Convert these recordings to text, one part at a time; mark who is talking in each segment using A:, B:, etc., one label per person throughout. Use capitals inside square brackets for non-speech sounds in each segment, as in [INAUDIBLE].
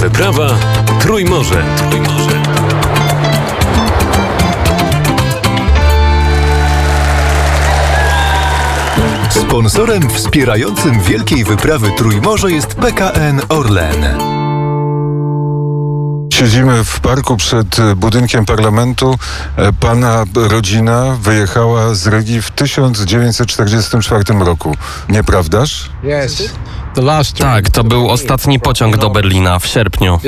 A: wyprawa Trójmorze. Trójmorze.
B: Sponsorem wspierającym wielkiej wyprawy Trójmorze jest PKN Orlen.
C: Siedzimy w parku przed e, budynkiem parlamentu. E, Pana rodzina wyjechała z Rygi w 1944 roku. Nieprawdaż?
D: Yes.
E: Tak, to był ostatni pociąg do Berlina w sierpniu.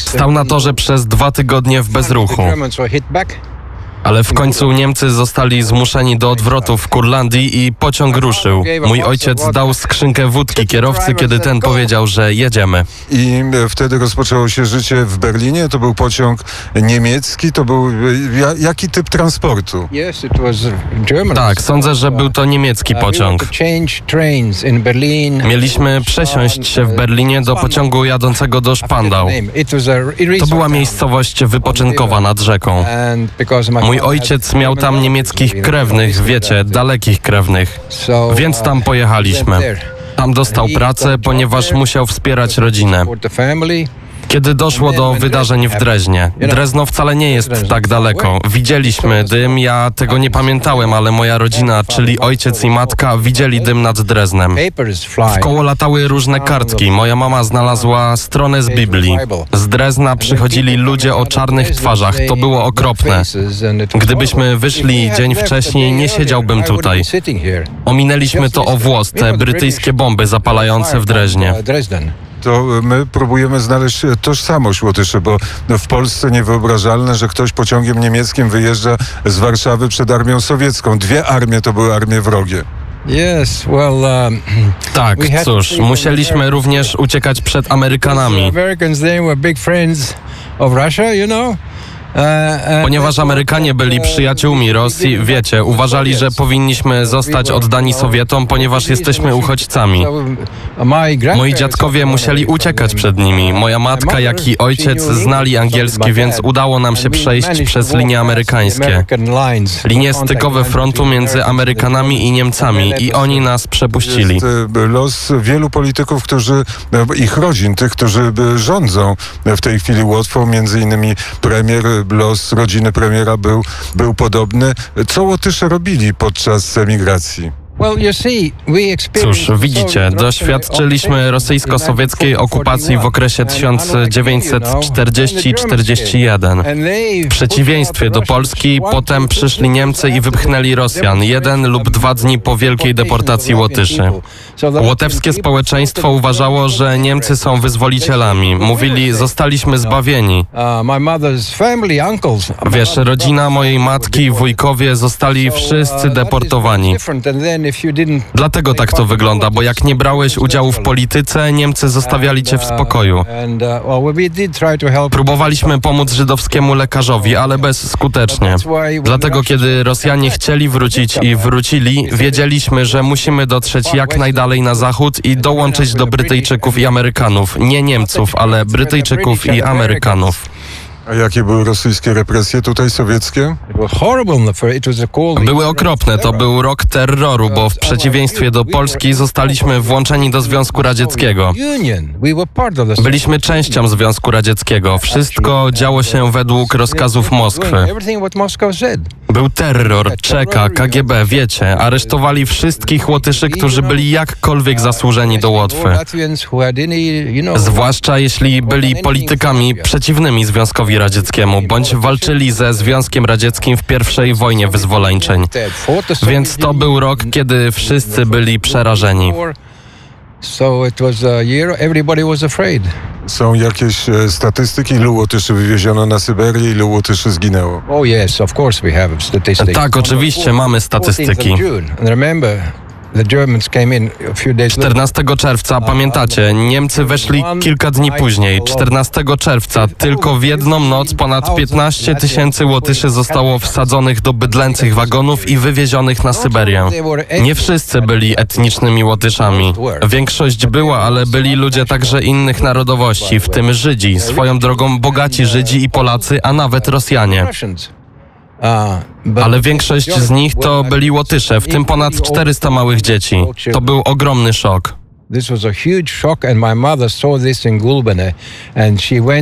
E: Stał na torze przez dwa tygodnie w bezruchu, ale w końcu Niemcy zostali zmuszeni do odwrotu w Kurlandii i pociąg ruszył. Mój ojciec dał skrzynkę wódki kierowcy, kiedy ten powiedział, że jedziemy.
C: I wtedy rozpoczęło się życie w Berlinie. To był pociąg niemiecki. To był ja, jaki typ transportu?
D: Yes, it was German.
E: Tak, sądzę, że był to niemiecki
D: Uh,
E: pociąg.
D: had to change trains in Berlin.
E: Mieliśmy przesiąść się w Berlinie do pociągu jadącego do
D: a
E: To była miejscowość wypoczynkowa nad rzeką. Mój ojciec miał tam niemieckich krewnych, wiecie, dalekich krewnych. Więc tam pojechaliśmy. Tam dostał pracę, ponieważ musiał wspierać rodzinę. Kiedy doszło do wydarzeń w Dreźnie, Drezno wcale nie jest tak daleko. Widzieliśmy dym, ja tego nie pamiętałem, ale moja rodzina, czyli ojciec i matka, widzieli dym nad Dreznem. W koło latały różne kartki. Moja mama znalazła stronę z Biblii. Z Drezna przychodzili ludzie o czarnych twarzach. To było okropne. Gdybyśmy wyszli dzień wcześniej, nie siedziałbym tutaj. Ominęliśmy to o włos, te brytyjskie bomby zapalające w Dreźnie.
C: To my próbujemy znaleźć e, tożsamość Łotyszy, bo no, w Polsce niewyobrażalne, że ktoś pociągiem niemieckim wyjeżdża z Warszawy przed armią sowiecką. Dwie armie to były armie wrogie.
D: Yes, well, um,
E: Tak, cóż, musieliśmy również uciekać przed Amerykanami.
D: Americans they were big friends of Russia, you know. Uh, uh,
E: Ponieważ Amerykanie byli przyjaciółmi Rosji, wiecie, uważali, że powinniśmy zostać oddani Sowietom, ponieważ jesteśmy uchodźcami. Moi dziadkowie musieli uciekać przed nimi. Moja matka, jak i ojciec znali angielski, więc udało nam się przejść przez linie amerykańskie. Linie stykowe frontu między Amerykanami i Niemcami i oni nas przepuścili.
C: Jest e, los wielu polityków, którzy, e, ich rodzin, tych, którzy e, rządzą w tej chwili Łotwą, między innymi premier, e, los rodziny premiera był, był podobny. Co Łotysze robili podczas emigracji?
E: Cóż, widzicie, doświadczyliśmy rosyjsko-sowieckiej okupacji w okresie 1940-41. W przeciwieństwie do Polski, potem przyszli Niemcy i wypchnęli Rosjan, jeden lub dwa dni po wielkiej deportacji Łotyszy. Łotewskie społeczeństwo uważało, że Niemcy są wyzwolicielami. Mówili, zostaliśmy zbawieni. Wiesz, rodzina mojej matki wujkowie zostali wszyscy deportowani. Dlatego tak to wygląda, bo jak nie brałeś udziału w polityce, Niemcy zostawiali cię w spokoju. Próbowaliśmy pomóc żydowskiemu lekarzowi, ale bezskutecznie. Dlatego, kiedy Rosjanie chcieli wrócić i wrócili, wiedzieliśmy, że musimy dotrzeć jak najdalej na zachód i dołączyć do Brytyjczyków i Amerykanów. Nie Niemców, ale Brytyjczyków i Amerykanów.
C: A jakie były rosyjskie represje tutaj sowieckie?
E: Były okropne, to był rok terroru, bo w przeciwieństwie do Polski zostaliśmy włączeni do Związku Radzieckiego. Byliśmy częścią Związku Radzieckiego. Wszystko działo się według rozkazów Moskwy. Był terror, czeka, KGB, wiecie. Aresztowali wszystkich Łotyszy, którzy byli jakkolwiek zasłużeni do Łotwy. Zwłaszcza jeśli byli politykami przeciwnymi Związkowi Radzieckiemu, bądź walczyli ze Związkiem Radzieckim w pierwszej wojnie wyzwoleńczeń. Więc to był rok, kiedy wszyscy byli przerażeni.
D: So it was a year everybody was afraid.
C: Są jakieś e, statystyki, ilu Łotyszy wywieziono na Syberię, ilu Łotyszy zginęło?
D: Oh yes, of course we have statistics.
E: Tak, oczywiście mamy statystyki. 14 czerwca, pamiętacie, Niemcy weszli kilka dni później. 14 czerwca tylko w jedną noc ponad 15 tysięcy Łotyszy zostało wsadzonych do bydlęcych wagonów i wywiezionych na Syberię. Nie wszyscy byli etnicznymi Łotyszami. Większość była, ale byli ludzie także innych narodowości, w tym Żydzi, swoją drogą bogaci Żydzi i Polacy, a nawet Rosjanie. Ale większość z nich to byli Łotysze, w tym ponad 400 małych dzieci. To był ogromny szok.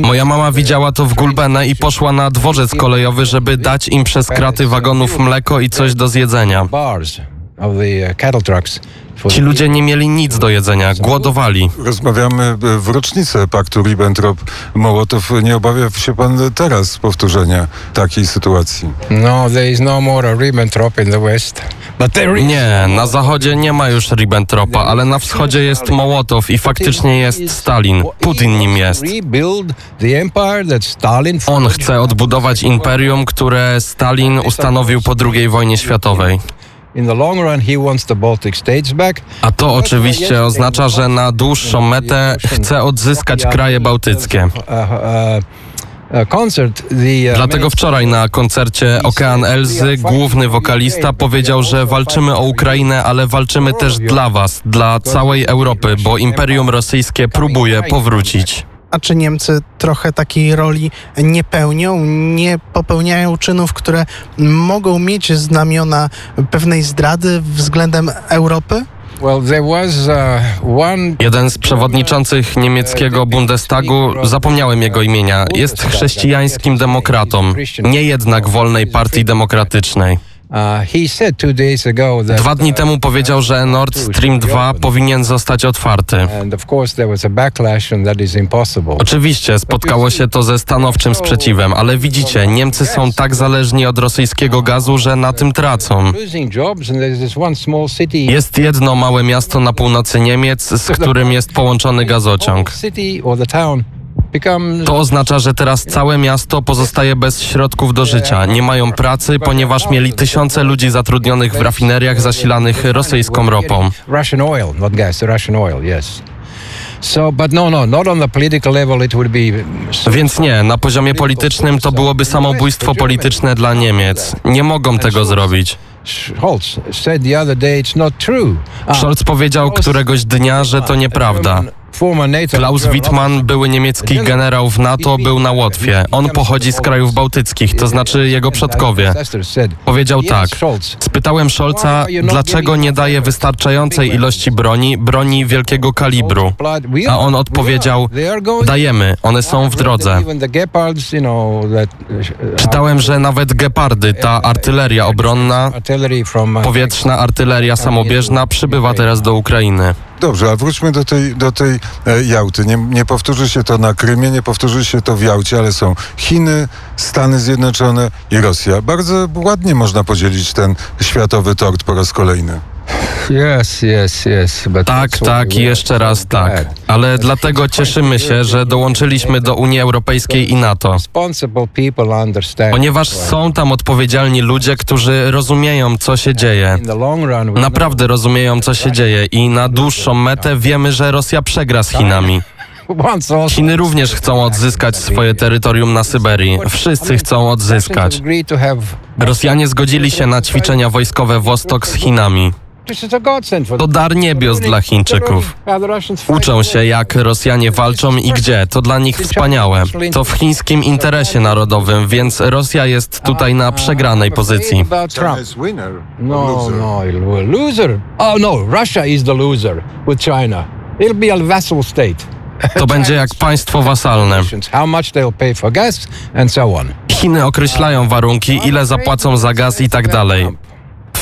E: Moja mama widziała to w Gulbene i poszła na dworzec kolejowy, żeby dać im przez kraty wagonów mleko i coś do zjedzenia.
D: For
E: Ci
D: the
E: ludzie nie mieli nic do jedzenia, głodowali.
C: Rozmawiamy e, w rocznicę paktu Ribbentrop-Mołotow. Nie obawia się pan teraz powtórzenia takiej sytuacji?
D: No, there is no more Ribbentrop in the West. But there is.
E: Nie, na zachodzie nie ma już Ribbentropa, ale na wschodzie jest Mołotow i faktycznie jest Stalin. Putin nim jest. On chce odbudować imperium, które Stalin ustanowił po II wojnie światowej. A to oczywiście oznacza, że na dłuższą metę chce odzyskać kraje bałtyckie.
D: Uh,
E: Dlatego wczoraj na koncercie Okean Elzy główny wokalista powiedział, że walczymy o Ukrainę, ale walczymy też dla was, dla całej Europy, bo Imperium Rosyjskie próbuje powrócić.
F: A czy Niemcy trochę takiej roli nie pełnią, nie popełniają czynów, które mogą mieć znamiona pewnej zdrady względem Europy?
D: Uh,
E: Jeden z przewodniczących niemieckiego Bundestagu, zapomniałem jego imienia, jest chrześcijańskim demokratą, nie jednak wolnej partii demokratycznej.
D: Uh,
E: Dwa dni temu powiedział, że Nord Stream 2 powinien zostać otwarty. Oczywiście spotkało się to ze stanowczym sprzeciwem, ale widzicie, Niemcy są tak zależni od rosyjskiego gazu, że na tym tracą. Jest jedno małe miasto na północy Niemiec, z którym jest połączony gazociąg. To oznacza, że teraz całe miasto pozostaje bez środków do życia. Nie mają pracy, ponieważ mieli tysiące ludzi zatrudnionych w rafineriach zasilanych rosyjską ropą.
D: No, no.
E: Więc nie, na poziomie politycznym to byłoby samobójstwo polityczne dla Niemiec. Nie mogą tego zrobić.
D: Ah,
E: Scholz powiedział któregoś dnia, że to nieprawda. Klaus Wittmann, były niemiecki generał w NATO, był na Łotwie. On pochodzi z krajów bałtyckich, to znaczy jego przodkowie. Powiedział tak. Spytałem Scholza, dlaczego nie daje wystarczającej ilości broni, broni wielkiego kalibru. A on odpowiedział, dajemy, one są w drodze. Czytałem, że nawet gepardy, ta artyleria obronna, powietrzna artyleria samobieżna przybywa teraz do Ukrainy.
C: Dobrze, a wróćmy do tej, do tej e, Jałty. Nie, nie powtórzy się to na Krymie, nie powtórzy się to w Jałcie, ale są Chiny, Stany Zjednoczone i Rosja. Bardzo ładnie można podzielić ten światowy tort po raz kolejny.
D: Yes, yes, yes.
E: Tak, tak i jeszcze raz tak.
D: bad.
E: Ale dlatego cieszymy się, że dołączyliśmy do Unii Europejskiej i NATO. Ponieważ są tam odpowiedzialni ludzie, którzy rozumieją, co się dzieje. Naprawdę rozumieją, co się dzieje i na dłuższą metę wiemy, że Rosja przegra z Chinami. [LAUGHS] Chiny również chcą odzyskać swoje terytorium na Syberii. Wszyscy chcą odzyskać. Rosjanie zgodzili się na ćwiczenia wojskowe Wostok z Chinami. To dar niebios dla Chińczyków. Uczą się, jak Rosjanie walczą i gdzie. To dla nich wspaniałe. To w chińskim interesie narodowym, więc Rosja jest tutaj na przegranej pozycji.
D: No, no, loser. Oh no, Russia is the loser with China. It'll be a vassal state.
E: To będzie jak państwo wasalne. Chiny określają warunki, ile zapłacą za gaz i tak dalej.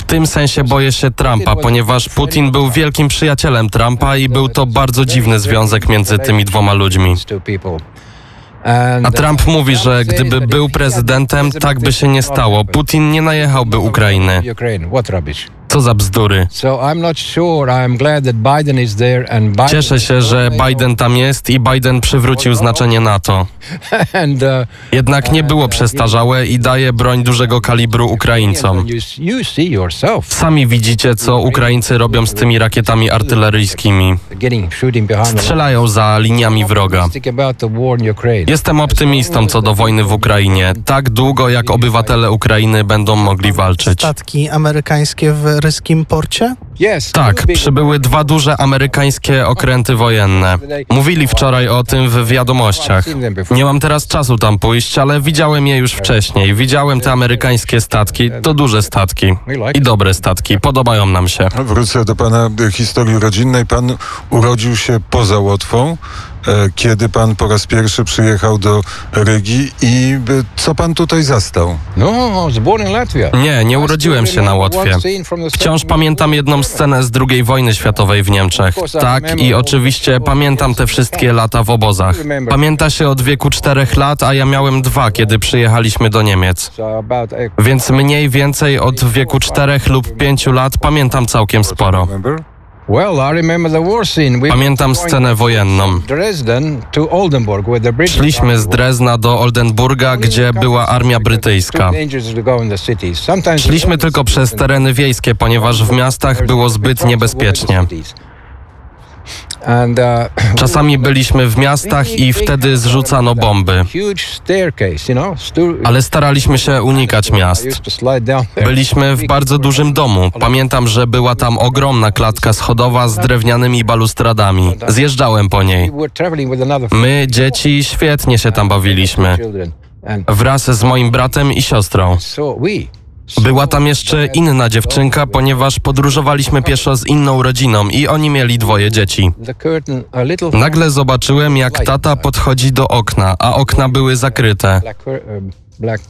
E: Tym sensie boję się Trumpa, ponieważ Putin był wielkim przyjacielem Trumpa i był to bardzo dziwny związek między tymi dwoma ludźmi. A Trump mówi, że gdyby był prezydentem, tak by się nie stało. Putin nie najechałby Ukrainy. Co za bzdury. Cieszę się, że Biden tam jest i Biden przywrócił znaczenie NATO. [LAUGHS]
D: uh,
E: Jednak nie było przestarzałe i daje broń dużego kalibru Ukraińcom. Sami widzicie, co Ukraińcy robią z tymi rakietami artyleryjskimi. Strzelają za liniami wroga. Jestem optymistą co do wojny w Ukrainie. Tak długo, jak obywatele Ukrainy będą mogli walczyć.
F: Statki amerykańskie w ryskim porcie?
D: Yes.
E: Tak, przybyły dwa duże amerykańskie okręty wojenne. Mówili wczoraj o tym w wiadomościach. Nie mam teraz czasu tam pójść, ale widziałem je już wcześniej. Widziałem te amerykańskie statki. To duże statki. I dobre statki. Podobają nam się.
C: Wrócę do pana historii rodzinnej. Pan urodził się poza Łotwą. E, Kiedy pan po raz pierwszy przyjechał do Rygi i co pan tutaj zastał?
D: No, I was born in Latvia.
E: Nie, nie urodziłem się na Łotwie. Wciąż pamiętam jedną scenę z II wojny światowej w Niemczech. Tak, i oczywiście pamiętam te wszystkie lata w obozach. Pamięta się od wieku czterech lat, a ja miałem dwa, kiedy przyjechaliśmy do Niemiec. Więc mniej więcej od wieku czterech lub pięciu lat pamiętam całkiem sporo. Pamiętam scenę wojenną. Szliśmy z Drezna do Oldenburga, gdzie była armia brytyjska. Szliśmy tylko przez tereny wiejskie, ponieważ w miastach było zbyt niebezpiecznie.
D: Uh, [CLEARS THROAT]
E: Czasami byliśmy w miastach i wtedy zrzucano bomby. Ale staraliśmy się unikać miast. Byliśmy w bardzo dużym domu. Pamiętam, że była tam ogromna klatka schodowa z drewnianymi balustradami. Zjeżdżałem po niej. My, dzieci, świetnie się tam bawiliśmy. Wraz z moim bratem i siostrą. Była tam jeszcze inna dziewczynka, ponieważ podróżowaliśmy pieszo z inną rodziną i oni mieli dwoje dzieci. Nagle zobaczyłem, jak tata podchodzi do okna, a okna były zakryte.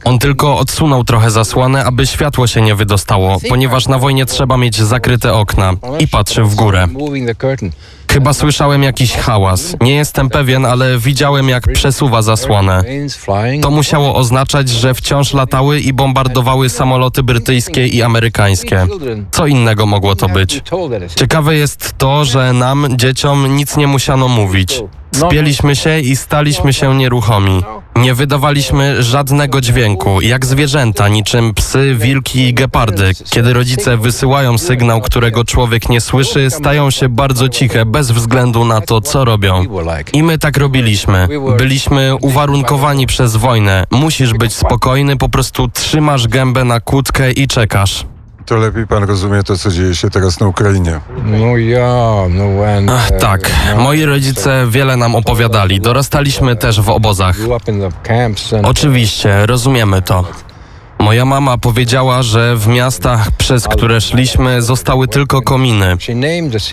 E: On tylko odsunął trochę zasłonę, aby światło się nie wydostało, ponieważ na wojnie trzeba mieć zakryte okna. I patrzył w górę. Chyba słyszałem jakiś hałas. Nie jestem pewien, ale widziałem, jak przesuwa zasłonę. To musiało oznaczać, że wciąż latały i bombardowały samoloty brytyjskie i amerykańskie. Co innego mogło to być? Ciekawe jest to, że nam, dzieciom, nic nie musiano mówić. Spieliśmy się i staliśmy się nieruchomi. Nie wydawaliśmy żadnego dźwięku, jak zwierzęta, niczym psy, wilki i gepardy. Kiedy rodzice wysyłają sygnał, którego człowiek nie słyszy, stają się bardzo ciche, bez względu na to, co robią. I my tak robiliśmy. Byliśmy uwarunkowani przez wojnę. Musisz być spokojny, po prostu trzymasz gębę na kłódkę i czekasz.
C: To lepiej pan rozumie to, co dzieje się teraz na Ukrainie.
D: No ja, no when,
E: Ach, tak,
D: no,
E: moi rodzice wiele nam opowiadali. Dorastaliśmy też w obozach. Oczywiście, rozumiemy to. Moja mama powiedziała, że w miastach, przez które szliśmy, zostały tylko kominy.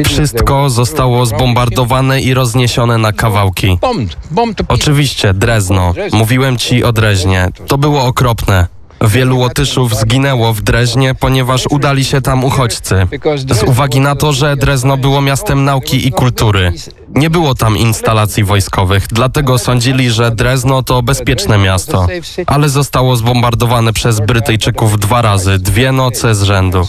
E: Wszystko zostało zbombardowane i rozniesione na kawałki. Oczywiście, Drezno. Mówiłem ci o Dreźnie. To było okropne. Wielu Łotyszów zginęło w Dreźnie, ponieważ udali się tam uchodźcy. Z uwagi na to, że Drezno było miastem nauki i kultury. Nie było tam instalacji wojskowych, dlatego sądzili, że Drezno to bezpieczne miasto. Ale zostało zbombardowane przez Brytyjczyków dwa razy, dwie noce z rzędu.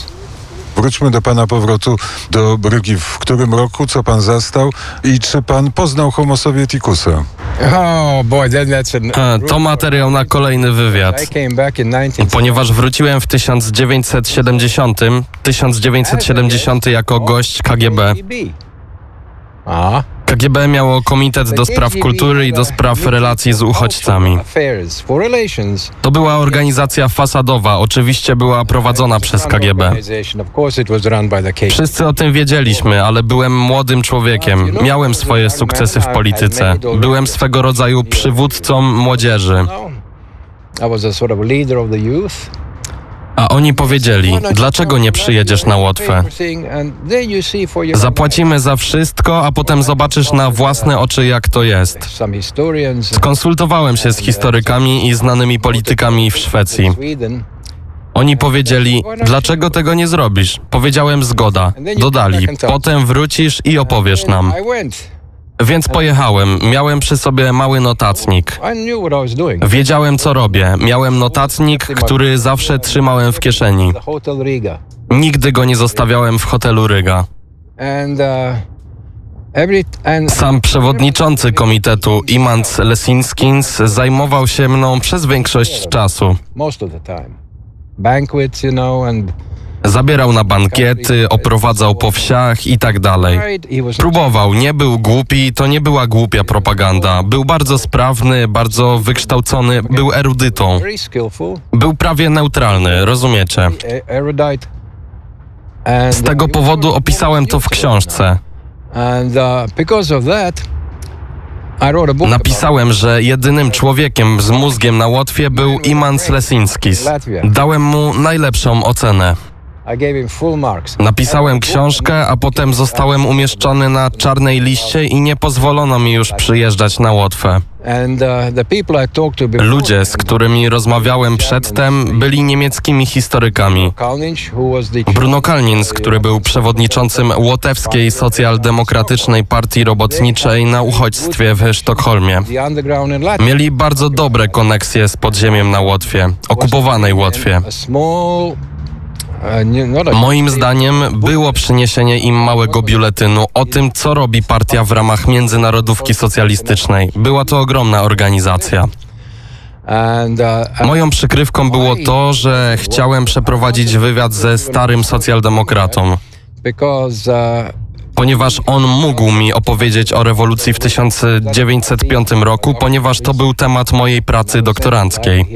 C: Wróćmy do pana powrotu do Rygi. W którym roku, co pan zastał i czy pan poznał homo sovieticusa?
E: E, To materiał na kolejny wywiad.
D: I came back in 19
E: Ponieważ wróciłem w 1970, 1970 jako gość KGB.
D: A.
E: KGB miało Komitet do Spraw Kultury i do Spraw Relacji z Uchodźcami. To była organizacja fasadowa, oczywiście była prowadzona przez KGB. Wszyscy o tym wiedzieliśmy, ale byłem młodym człowiekiem. Miałem swoje sukcesy w polityce. Byłem swego rodzaju przywódcą młodzieży.
D: I was a sort of leader of the youth.
E: A oni powiedzieli, dlaczego nie przyjedziesz na Łotwę? Zapłacimy za wszystko, a potem zobaczysz na własne oczy, jak to jest. Skonsultowałem się z historykami i znanymi politykami w Szwecji. Oni powiedzieli, dlaczego tego nie zrobisz? Powiedziałem zgoda. Dodali, potem wrócisz i opowiesz nam. Więc pojechałem. Miałem przy sobie mały notatnik. Wiedziałem, co robię. Miałem notatnik, który zawsze trzymałem w kieszeni. Nigdy go nie zostawiałem w hotelu Ryga.
D: Uh,
E: Sam przewodniczący komitetu Imants Lesinskins zajmował się mną przez większość czasu. Zabierał na bankiety, oprowadzał po wsiach i tak dalej. Próbował, nie był głupi, to nie była głupia propaganda. Był bardzo sprawny, bardzo wykształcony, był erudytą. Był prawie neutralny, rozumiecie? Z tego powodu opisałem to w książce. Napisałem, że jedynym człowiekiem z mózgiem na Łotwie był Iman Slesinskis. Dałem mu najlepszą ocenę. Napisałem książkę, a potem zostałem umieszczony na czarnej liście i nie pozwolono mi już przyjeżdżać na Łotwę.
D: Uh,
E: Ludzie, z którymi rozmawiałem przedtem, byli niemieckimi historykami. Bruno Kalnins, który był przewodniczącym Łotewskiej Socjaldemokratycznej Partii Robotniczej na uchodźstwie w Sztokholmie. Mieli bardzo dobre koneksje z podziemiem na Łotwie, okupowanej Łotwie. Moim zdaniem było przyniesienie im małego biuletynu o tym, co robi partia w ramach międzynarodówki socjalistycznej. Była to ogromna organizacja.
D: Uh,
E: Moją przykrywką było to, że chciałem przeprowadzić wywiad ze starym socjaldemokratą,
D: uh,
E: ponieważ on mógł mi opowiedzieć o rewolucji w 1905 roku, ponieważ to był temat mojej pracy doktoranckiej.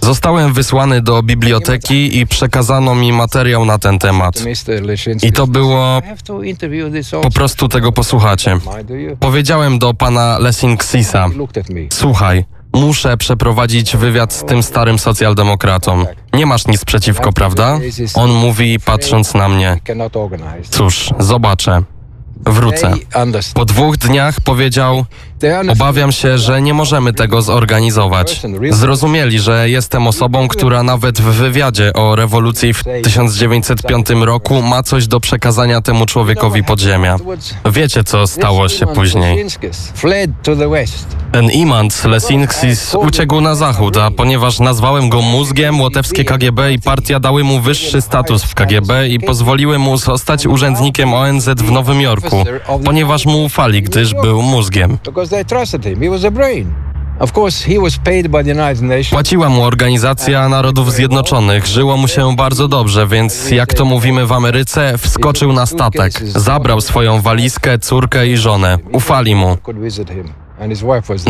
E: Zostałem wysłany do biblioteki i przekazano mi materiał na ten temat. I to było Po prostu tego posłuchacie. Powiedziałem do pana
D: at me.
E: słuchaj, muszę przeprowadzić wywiad z tym starym socjaldemokratą. Nie masz nic przeciwko, prawda? On mówi, patrząc na mnie, cóż, zobaczę. Wrócę. Po dwóch dniach powiedział, obawiam się, że nie możemy tego zorganizować. Zrozumieli, że jestem osobą, która nawet w wywiadzie o rewolucji w 1905 roku ma coś do przekazania temu człowiekowi podziemia. Wiecie, co stało się później. Ten Imant Lesinskis uciekł na zachód, a ponieważ nazwałem go mózgiem, łotewskie KGB i partia dały mu wyższy status w KGB i pozwoliły mu zostać urzędnikiem ONZ w Nowym Jorku, ponieważ mu ufali, gdyż był mózgiem. Płaciła mu Organizacja Narodów Zjednoczonych, żyło mu się bardzo dobrze, więc jak to mówimy w Ameryce, wskoczył na statek, zabrał swoją walizkę, córkę i żonę. Ufali mu.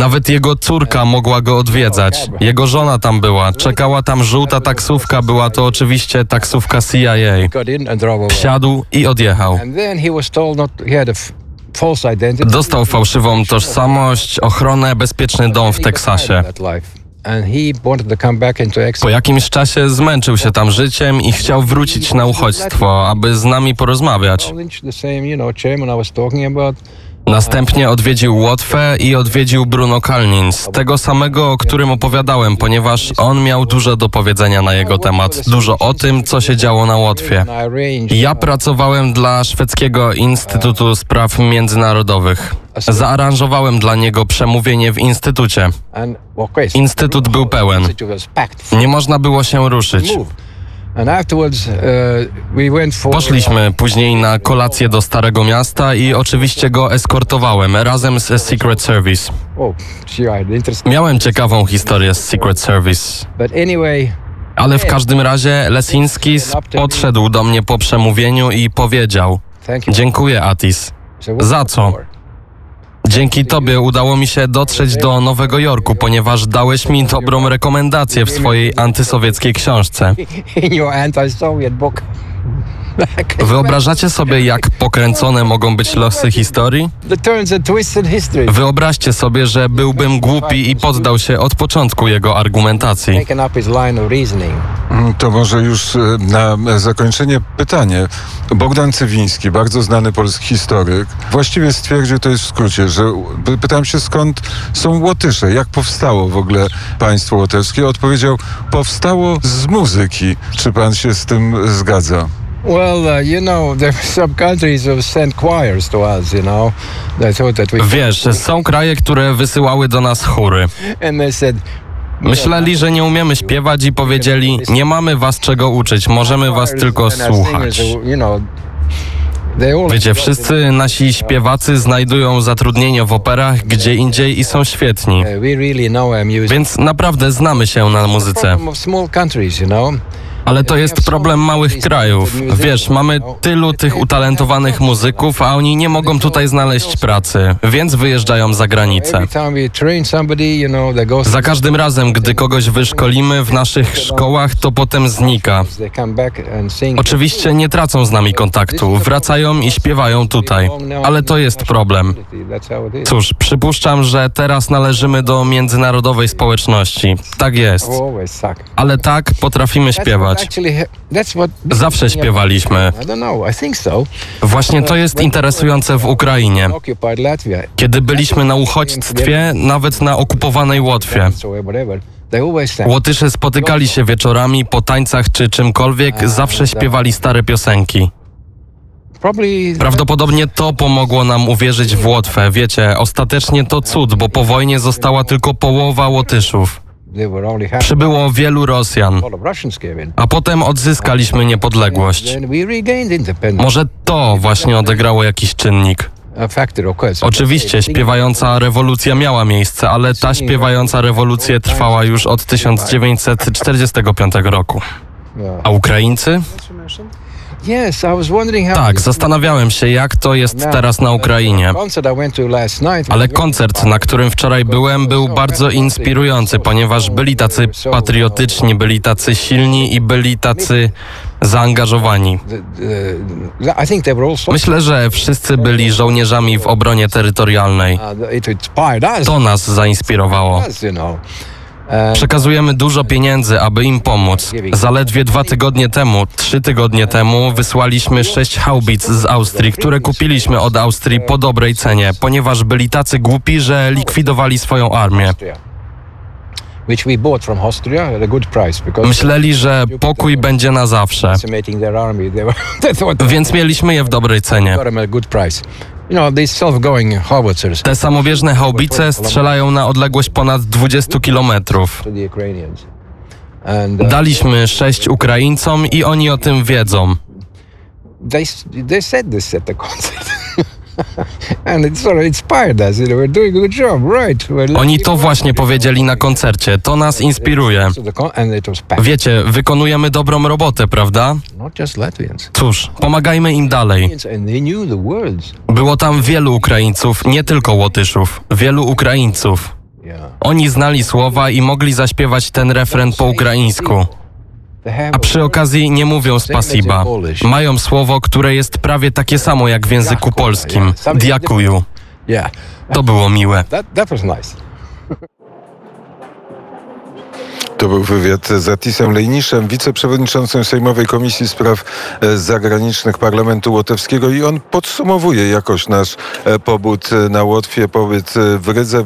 E: Nawet jego córka mogła go odwiedzać. Jego żona tam była. Czekała tam żółta taksówka, była to oczywiście taksówka CIA. Wsiadł i odjechał. Dostał fałszywą tożsamość, ochronę, bezpieczny dom w Teksasie. Po jakimś czasie zmęczył się tam życiem i chciał wrócić na uchodźstwo, aby z nami porozmawiać. Następnie odwiedził Łotwę i odwiedził Bruno Kalnins, tego samego, o którym opowiadałem, ponieważ on miał dużo do powiedzenia na jego temat, dużo o tym, co się działo na Łotwie. Ja pracowałem dla Szwedzkiego Instytutu Spraw Międzynarodowych. Zaaranżowałem dla niego przemówienie w instytucie. Instytut był pełen. Nie można było się ruszyć. Poszliśmy później na kolację do Starego Miasta i oczywiście go eskortowałem razem z Secret Service.
D: Oh.
E: Miałem ciekawą historię z Secret Service. Ale w każdym razie Lesinski podszedł do mnie po przemówieniu i powiedział. Dziękuję, Atis. Za co? Dzięki tobie udało mi się dotrzeć do Nowego Jorku, ponieważ dałeś mi dobrą rekomendację w swojej antysowieckiej książce. [LAUGHS] Wyobrażacie sobie, jak pokręcone mogą być losy historii? Wyobraźcie sobie, że byłbym głupi i poddał się od początku jego argumentacji.
C: Mm, To może już e, na zakończenie pytanie. Bogdan Cywiński, bardzo znany polski historyk, właściwie stwierdził, to jest w skrócie, że py- pytałem się skąd są Łotysze, jak powstało w ogóle państwo łotewskie. Odpowiedział, powstało z muzyki. Czy pan się z tym zgadza?
E: Wiesz, są kraje, które wysyłały do nas chóry.
D: Said...
E: Myśleli, że nie umiemy śpiewać i powiedzieli: Nie mamy was czego uczyć, możemy was tylko słuchać. Wiecie, wszyscy nasi śpiewacy znajdują zatrudnienie w operach gdzie indziej i są świetni. Więc naprawdę znamy się na muzyce. Ale to jest problem małych krajów. Wiesz, mamy tylu tych utalentowanych muzyków, a oni nie mogą tutaj znaleźć pracy, więc wyjeżdżają za granicę. Za każdym razem, gdy kogoś wyszkolimy w naszich szkołach, to potem znika. Oczywiście nie tracą z nami kontaktu, wracają i śpiewają tutaj, ale to jest problem. Cóż, przypuszczam, że teraz należymy do międzynarodowej społeczności. Tak jest. Ale tak potrafimy
D: what
E: śpiewać. Zawsze śpiewaliśmy. Właśnie to jest interesujące w Ukrainie. Kiedy byliśmy na uchodźstwie, nawet na okupowanej Łotwie. Łotysze spotykali się wieczorami po tańcach czy czymkolwiek, zawsze śpiewali stare piosenki. Prawdopodobnie to pomogło nam uwierzyć w Łotwę. Wiecie, ostatecznie to cud, bo po wojnie została tylko połowa Łotyszów. Przybyło wielu Rosjan,
D: A
E: potem odzyskaliśmy niepodległość. Może to właśnie odegrało jakiś czynnik. Oczywiście śpiewająca rewolucja miała miejsce, ale ta śpiewająca rewolucja trwała już od 1945 roku. A Ukraińcy? Tak, zastanawiałem się, jak to jest teraz na Ukrainie. Ale koncert, na którym wczoraj byłem, był bardzo inspirujący, ponieważ byli tacy patriotyczni, byli tacy silni i byli tacy zaangażowani. Myślę, że wszyscy byli żołnierzami w obronie terytorialnej.
D: Uh.
E: To nas zainspirowało. Przekazujemy dużo pieniędzy, aby im pomóc. Zaledwie dwa tygodnie temu, trzy tygodnie temu wysłaliśmy sześć haubic z Austrii, które kupiliśmy od Austrii po dobrej cenie, ponieważ byli tacy głupi, że likwidowali swoją armię. Myśleli, że pokój będzie na zawsze, [LAUGHS] więc mieliśmy je w dobrej cenie. Te samowieżne haubice strzelają na odległość ponad 20 kilometrów.
D: uh,
E: Daliśmy sześć Ukraińcom i oni o tym wiedzą.
D: they they said this at the concert. [LAUGHS] [LAUGHS]
E: Oni to właśnie powiedzieli na koncercie. To nas inspiruje. Wiecie, wykonujemy dobrą robotę, prawda? Cóż, pomagajmy im dalej. Było tam wielu Ukraińców, nie tylko Łotyszów. Wielu Ukraińców. Oni znali słowa i mogli zaśpiewać ten refren po ukraińsku. A przy okazji nie mówią spasiba. Mają słowo, które jest prawie takie samo jak w języku polskim. Diakuju. To było miłe.
C: To był wywiad z Atisem Lejniszem, wiceprzewodniczącym Sejmowej Komisji Spraw e, Zagranicznych Parlamentu Łotewskiego i on podsumowuje jakoś nasz e, pobód e, na Łotwie, pobyt w Rydze.